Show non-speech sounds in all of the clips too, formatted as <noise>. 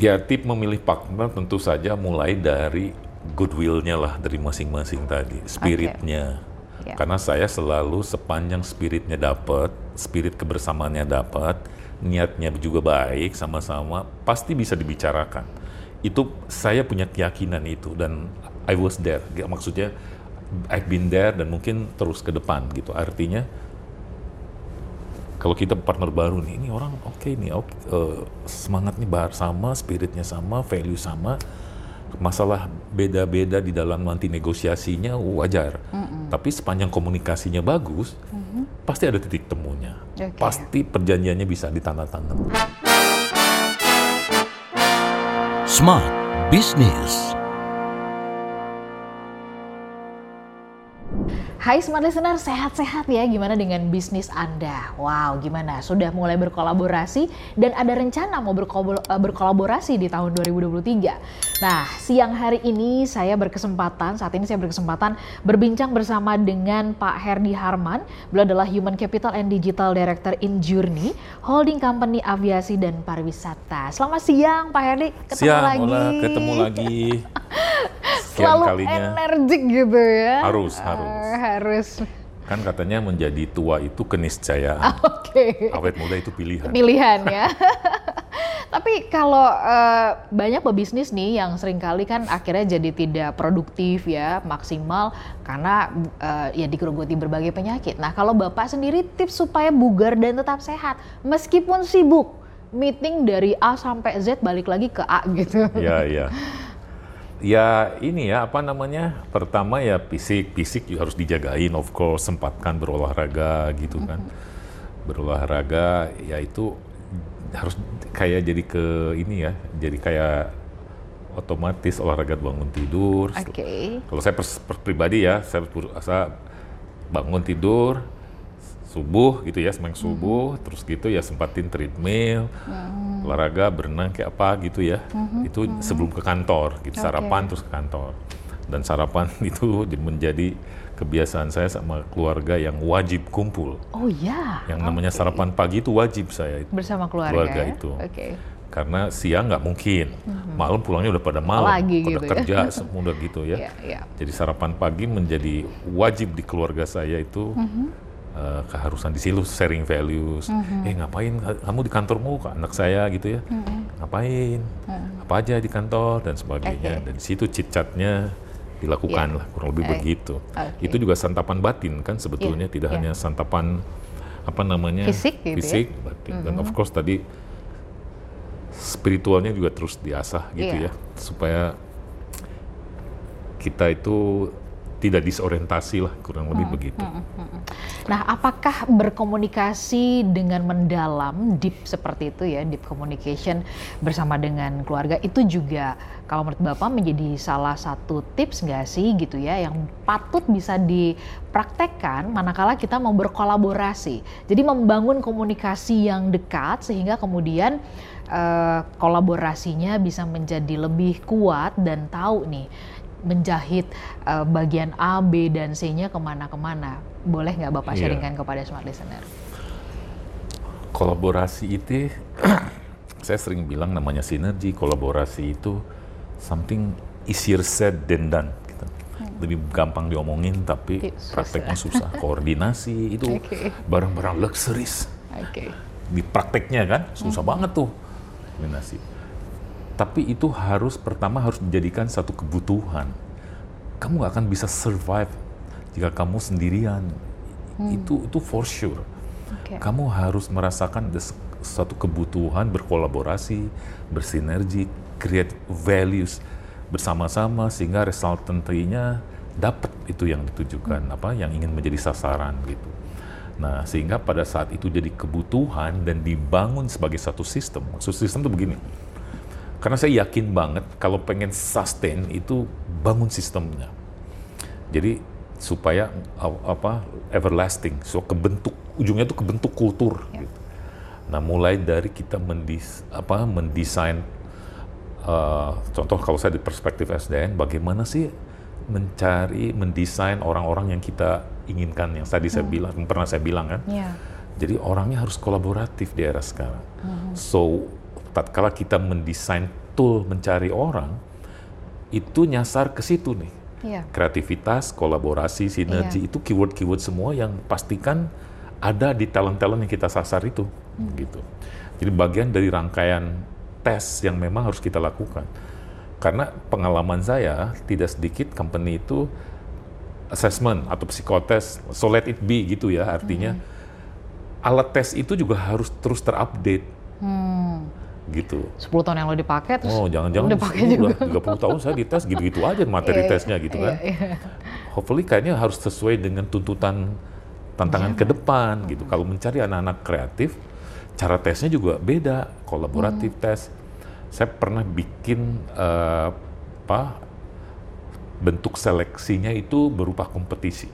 Ya tip memilih partner tentu saja mulai dari goodwill-nya lah dari masing-masing tadi, spiritnya. Ya. Karena saya selalu sepanjang spiritnya dapat, spirit kebersamaannya dapat, niatnya juga baik sama-sama, pasti bisa dibicarakan. Itu saya punya keyakinan itu dan I was there. Maksudnya I've been there dan mungkin terus ke depan gitu. Artinya kalau kita partner baru nih, ini orang oke nih, oke, eh, semangatnya bar sama, spiritnya sama, value sama, masalah beda-beda di dalam nanti negosiasinya wajar. Tapi sepanjang komunikasinya bagus, pasti ada titik temunya. Oke. Pasti perjanjiannya bisa ditandatangani. Smart Business. Hai Smart Listener, sehat-sehat ya gimana dengan bisnis Anda? Wow, gimana? Sudah mulai berkolaborasi dan ada rencana mau eh, berkolaborasi di tahun 2023. Nah, siang hari ini saya berkesempatan, saat ini saya berkesempatan berbincang bersama dengan Pak Herdi Harman. Beliau adalah Human Capital and Digital Director in Journey, holding company aviasi dan pariwisata. Selamat siang Pak Herdi, ketemu Siang, lagi. Ola, ketemu lagi. <laughs> Selalu kalinya. energik gitu ya. Harus, Eh, harus. harus. Kan katanya menjadi tua itu keniscayaan. Oke. Awet muda itu pilihan. Pilihan ya. <laughs> Tapi kalau eh, banyak pebisnis nih yang sering kali kan akhirnya jadi tidak produktif ya, maksimal karena eh, ya digerogoti berbagai penyakit. Nah, kalau Bapak sendiri tips supaya bugar dan tetap sehat meskipun sibuk meeting dari A sampai Z balik lagi ke A gitu. Ya, ya. Ya ini ya apa namanya? Pertama ya fisik fisik juga harus dijagain of course sempatkan berolahraga gitu kan. Berolahraga ya itu harus kayak jadi ke ini ya jadi kayak otomatis olahraga bangun tidur. Oke. kalau saya pers, pers- pribadi ya saya berusaha bangun tidur subuh gitu ya semang subuh terus gitu ya sempatin treadmill olahraga berenang kayak apa gitu ya itu sebelum ke kantor gitu Oke. sarapan terus ke kantor dan sarapan <laughs> itu di- menjadi kebiasaan saya sama keluarga yang wajib kumpul Oh ya. yang namanya oke. sarapan pagi itu wajib saya itu bersama keluarga, keluarga ya? itu. Oke. karena siang nggak mungkin malam pulangnya udah pada malam Apalagi pada gitu ya. kerja semua udah gitu ya <laughs> Iya, iya. jadi sarapan pagi menjadi wajib di keluarga saya itu eh, keharusan di situ sharing values. Eh ngapain kamu di kantormu Kak, anak saya gitu ya? Ngapain? Apa aja di kantor dan sebagainya. Oke. Dan di situ cicatnya dilakukan Iya. lah kurang lebih Oke. begitu. Oke. Itu juga santapan batin kan sebetulnya Iya, tidak iya. hanya santapan apa namanya Fisik gitu ya. fisik, batin. Dan of course tadi spiritualnya juga terus diasah gitu Iya. ya supaya kita itu tidak disorientasi lah kurang lebih begitu. Nah, apakah berkomunikasi dengan mendalam, deep seperti itu ya, deep communication bersama dengan keluarga itu juga kalau menurut Bapak menjadi salah satu tips nggak sih gitu ya, yang patut bisa dipraktekkan manakala kita mau berkolaborasi. Jadi membangun komunikasi yang dekat sehingga kemudian eh, kolaborasinya bisa menjadi lebih kuat dan tahu nih menjahit eh, bagian A, B, dan C-nya ke mana-kemana. Boleh nggak Bapak Iya. sharingkan kepada smart listener? Kolaborasi itu <clears throat> saya sering bilang namanya sinergi, kolaborasi itu something easier said than done. gitu. Lebih gampang diomongin tapi Iya, susah. prakteknya susah. <laughs> Koordinasi itu barang-barang luxuries. Oke. di prakteknya kan susah banget tuh kombinasi. Tapi itu harus pertama harus dijadikan satu kebutuhan. Kamu nggak akan bisa survive jika kamu sendirian. Itu itu for sure. Oke. Kamu harus merasakan satu kebutuhan berkolaborasi, bersinergi, create values bersama-sama sehingga resultantnya dapat itu yang ditujukan apa yang ingin menjadi sasaran gitu. Nah, sehingga pada saat itu jadi kebutuhan dan dibangun sebagai satu sistem. Maksud sistem itu begini. Karena saya yakin banget kalau pengen sustain itu bangun sistemnya. Jadi supaya a- apa everlasting, so kebentuk ujungnya itu kebentuk kultur. Gitu. Nah, mulai dari kita mendis apa mendesain eh, contoh kalau saya di perspektif SDN, bagaimana sih mencari mendesain orang-orang yang kita inginkan yang tadi saya bilang pernah saya bilang kan. Iya. Jadi orangnya harus kolaboratif di era sekarang. So, tatkala kita mendesain betul mencari orang itu nyasar ke situ nih. Iya. Kreativitas, kolaborasi, sinergi Iya. itu keyword-keyword semua yang pastikan ada di talent-talent yang kita sasar itu gitu. Jadi bagian dari rangkaian tes yang memang harus kita lakukan. Karena pengalaman saya tidak sedikit company itu assessment atau psikotes, so let it be gitu ya artinya. Alat tes itu juga harus terus terupdate Hmm. Gitu. 10 tahun yang lo dipakai terus Oh, jangan-jangan udah pakai ini juga. udah 30 tahun saya dites gitu-gitu aja materi Iya, iya. tesnya gitu kan. Iya. Hopefully kayaknya harus sesuai dengan tuntutan tantangan ke depan gitu. Kalau mencari anak-anak kreatif, cara tesnya juga beda, kolaboratif tes. Saya pernah bikin eh, apa bentuk seleksinya itu berupa kompetisi.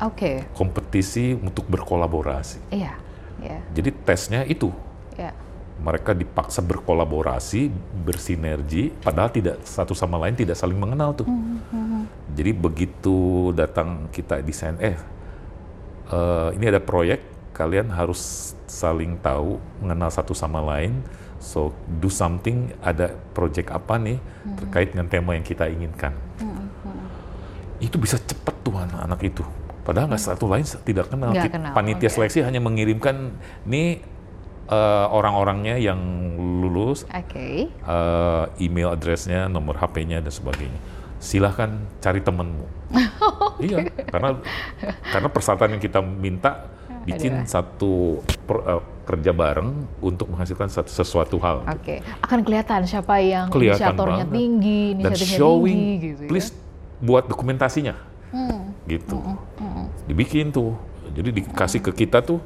Oke. Kompetisi untuk berkolaborasi. Iya. Iya. Jadi tesnya itu Iya. Mereka dipaksa berkolaborasi, bersinergi, padahal tidak satu sama lain tidak saling mengenal tuh. Jadi begitu datang kita desain, eh eh, ini ada proyek, kalian harus saling tahu, mengenal satu sama lain. So do something, ada proyek apa nih terkait dengan tema yang kita inginkan. Itu bisa cepat tuh anak-anak itu. Padahal nggak satu lain tidak kenal. Ki- kenal, Panitia oke. seleksi hanya mengirimkan nih eh, orang-orangnya yang lulus, Oke. eh, email addressnya, nomor HP-nya dan sebagainya. Silahkan cari temenmu. <laughs> Iya, karena karena persyaratan yang kita minta bikin satu per- eh, kerja bareng untuk menghasilkan satu, sesuatu hal. Oke. Akan kelihatan siapa yang Kelihatan inisiatornya banget. tinggi, Dan showing, tinggi gitu please ya. buat dokumentasinya, Hmm. gitu. Dibikin tuh, jadi dikasih ke kita tuh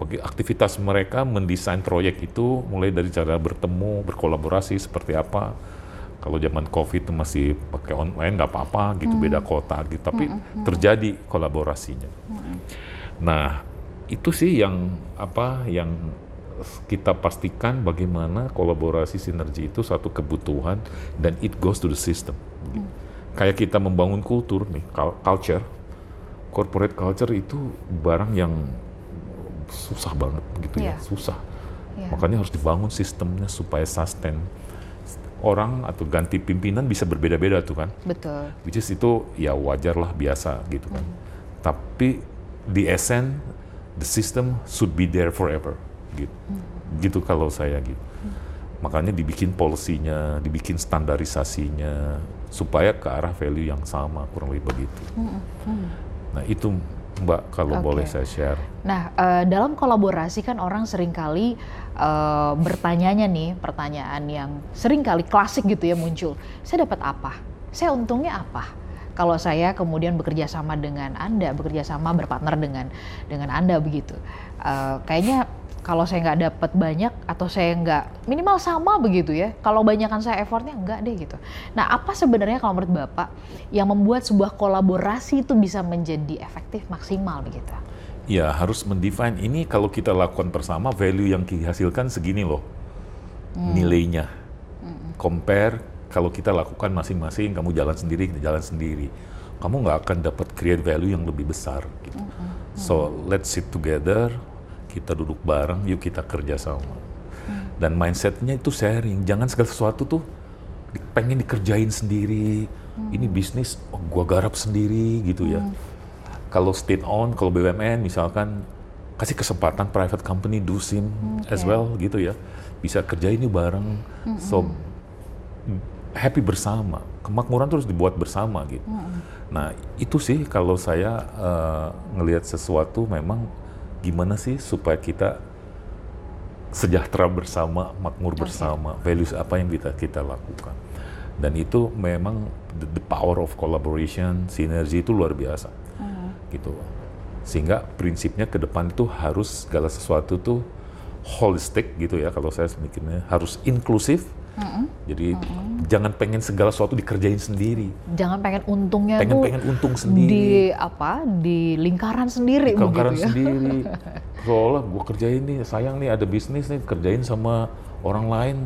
aktivitas mereka mendesain proyek itu mulai dari cara bertemu, berkolaborasi seperti apa. Kalau zaman COVID itu masih pakai online nggak apa-apa gitu, beda kota gitu, tapi terjadi kolaborasinya. Nah, itu sih yang apa yang kita pastikan bagaimana kolaborasi sinergi itu satu kebutuhan dan it goes to the system. Kayak kita membangun kultur nih, cul- culture, corporate culture itu barang yang susah banget gitu ya, Iya. susah. Iya. Makanya harus dibangun sistemnya supaya sustain. Orang atau ganti pimpinan bisa berbeda-beda tuh kan Betul. which is itu ya wajar lah biasa gitu kan. Tapi di essence the system should be there forever gitu. Gitu kalau saya gitu. Makanya dibikin polisinya, dibikin standarisasinya supaya ke arah value yang sama kurang lebih begitu. Nah itu Mbak kalau Oke. boleh saya share. Nah, eh, dalam kolaborasi kan orang sering kali eh, bertanyanya nih pertanyaan yang sering kali klasik gitu ya muncul. Saya dapat apa? Saya untungnya apa? Kalau saya kemudian bekerja sama dengan Anda, bekerja sama berpartner dengan dengan Anda begitu. Eh, kayaknya kalau saya nggak dapat banyak atau saya nggak minimal sama begitu ya. Kalau banyakan saya effortnya enggak deh gitu. Nah, apa sebenarnya kalau menurut Bapak yang membuat sebuah kolaborasi itu bisa menjadi efektif maksimal begitu? Ya harus mendefine ini kalau kita lakukan bersama value yang dihasilkan segini loh nilainya. Compare kalau kita lakukan masing-masing, kamu jalan sendiri, kita jalan sendiri, kamu nggak akan dapat create value yang lebih besar. Gitu. So let's sit together, kita duduk bareng, yuk kita kerja sama. Dan mindsetnya itu sharing, jangan segala sesuatu tuh pengen dikerjain sendiri. Ini bisnis, oh, gua garap sendiri gitu ya. Kalau state on, kalau BUMN misalkan kasih kesempatan private company do sim as Oke. well gitu ya. Bisa kerjain ini bareng. So happy bersama. Kemakmuran terus dibuat bersama gitu. Nah, itu sih kalau saya eh, ngelihat sesuatu memang gimana sih supaya kita sejahtera bersama, makmur bersama, values apa yang kita kita lakukan. Dan itu memang the, the power of collaboration, sinergi itu luar biasa. Gitu. Sehingga prinsipnya ke depan itu harus segala sesuatu tuh holistic gitu ya kalau saya mikirnya harus inklusif. Jadi jangan pengen segala sesuatu dikerjain sendiri. jangan pengen untungnya Pengen pengen untung sendiri. di apa di lingkaran sendiri Kangkaran begitu ya sendiri. <laughs> Seolah gue kerjain nih, sayang nih ada bisnis nih kerjain sama orang lain.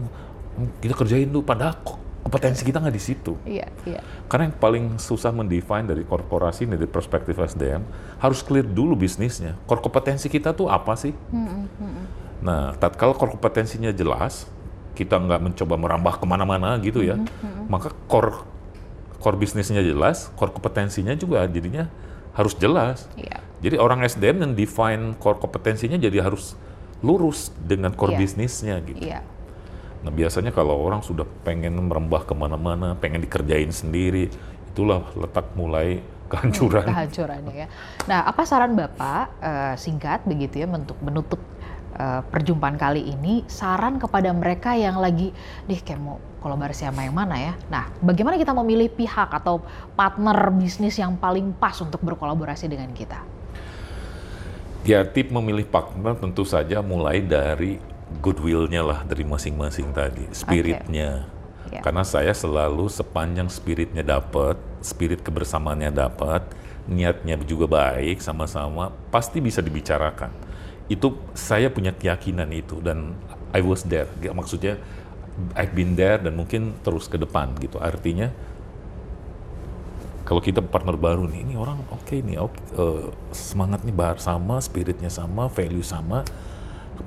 Hmm, Kita kerjain tuh padahal kompetensi kita nggak di situ. iya iya Karena yang paling susah mendefine dari korporasi dari perspektif SDM harus clear dulu bisnisnya. Core kompetensi kita tuh apa sih? Nah, tatkala core kompetensinya jelas, kita nggak mencoba merambah ke mana-mana gitu ya, maka core core bisnisnya jelas, core kompetensinya juga jadinya harus jelas. Iya. Jadi orang SDM yang define core kompetensinya jadi harus lurus dengan core Iya. bisnisnya gitu. Iya. Nah biasanya kalau orang sudah pengen merambah ke mana-mana, pengen dikerjain sendiri, itulah letak mulai kehancuran. kehancurannya ya. Nah, apa saran Bapak eh, singkat begitu ya untuk menutup eh, perjumpaan kali ini saran kepada mereka yang lagi deh kayak mau kolaborasi sama yang mana ya. Nah, bagaimana kita memilih pihak atau partner bisnis yang paling pas untuk berkolaborasi dengan kita? Ya tip memilih partner tentu saja mulai dari goodwill-nya lah dari masing-masing tadi, spiritnya. Ya. Karena saya selalu sepanjang spiritnya dapat, spirit kebersamaannya dapat, niatnya juga baik sama-sama, pasti bisa dibicarakan. Itu saya punya keyakinan itu dan I was there. Maksudnya I've been there dan mungkin terus ke depan gitu. Artinya kalau kita partner baru nih, ini orang oke nih, oke, eh, semangatnya bar sama, spiritnya sama, value sama,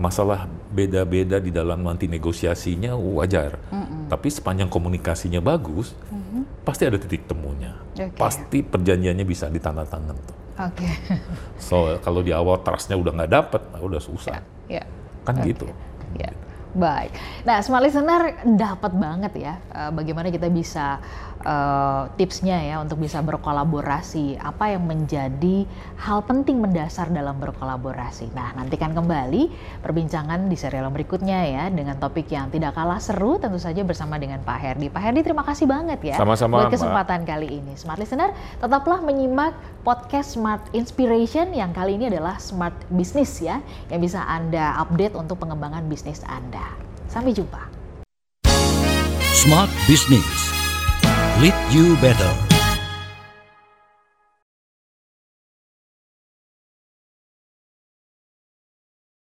masalah beda-beda di dalam nanti negosiasinya wajar. Tapi sepanjang komunikasinya bagus, pasti ada titik temunya. Oke. Pasti perjanjiannya bisa ditandatangan tuh. Oke. <laughs> So kalau di awal trustnya udah nggak dapet, nah udah susah. ya. Kan Oke. gitu. Ya, baik. Nah, smart listener dapat banget ya eh, bagaimana kita bisa eh, tipsnya ya untuk bisa berkolaborasi. Apa yang menjadi hal penting mendasar dalam berkolaborasi. Nah, nantikan kembali perbincangan di serial berikutnya ya dengan topik yang tidak kalah seru tentu saja bersama dengan Pak Herdi. Pak Herdi terima kasih banget ya Sama-sama, buat Mbak. kesempatan kali ini. Smart listener, tetaplah menyimak podcast Smart Inspiration yang kali ini adalah Smart Business ya, yang bisa Anda update untuk pengembangan bisnis Anda. Sampai jumpa. Smart Business. Lead you better.